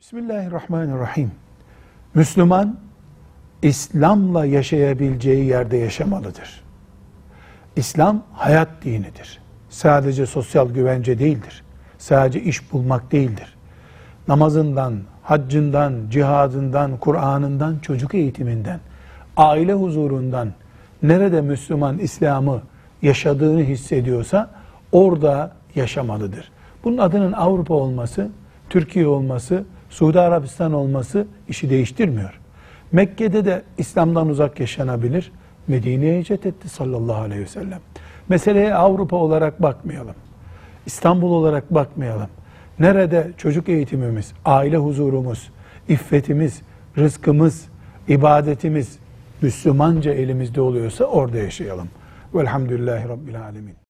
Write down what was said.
Bismillahirrahmanirrahim. Müslüman İslam'la yaşayabileceği yerde yaşamalıdır. İslam hayat dinidir. Sadece sosyal güvence değildir. Sadece iş bulmak değildir. Namazından, haccından, cihadından, Kur'an'ından, çocuk eğitiminden, aile huzurundan nerede Müslüman İslam'ı yaşadığını hissediyorsa orada yaşamalıdır. Bunun adının Avrupa olması, Türkiye olması, Suudi Arabistan olması işi değiştirmiyor. Mekke'de de İslam'dan uzak yaşanabilir. Medine'ye hicret etti sallallahu aleyhi ve sellem. Meseleye Avrupa olarak bakmayalım. İstanbul olarak bakmayalım. Nerede çocuk eğitimimiz, aile huzurumuz, iffetimiz, rızkımız, ibadetimiz Müslümanca elimizde oluyorsa orada yaşayalım. Velhamdülillahi Rabbil Alemin.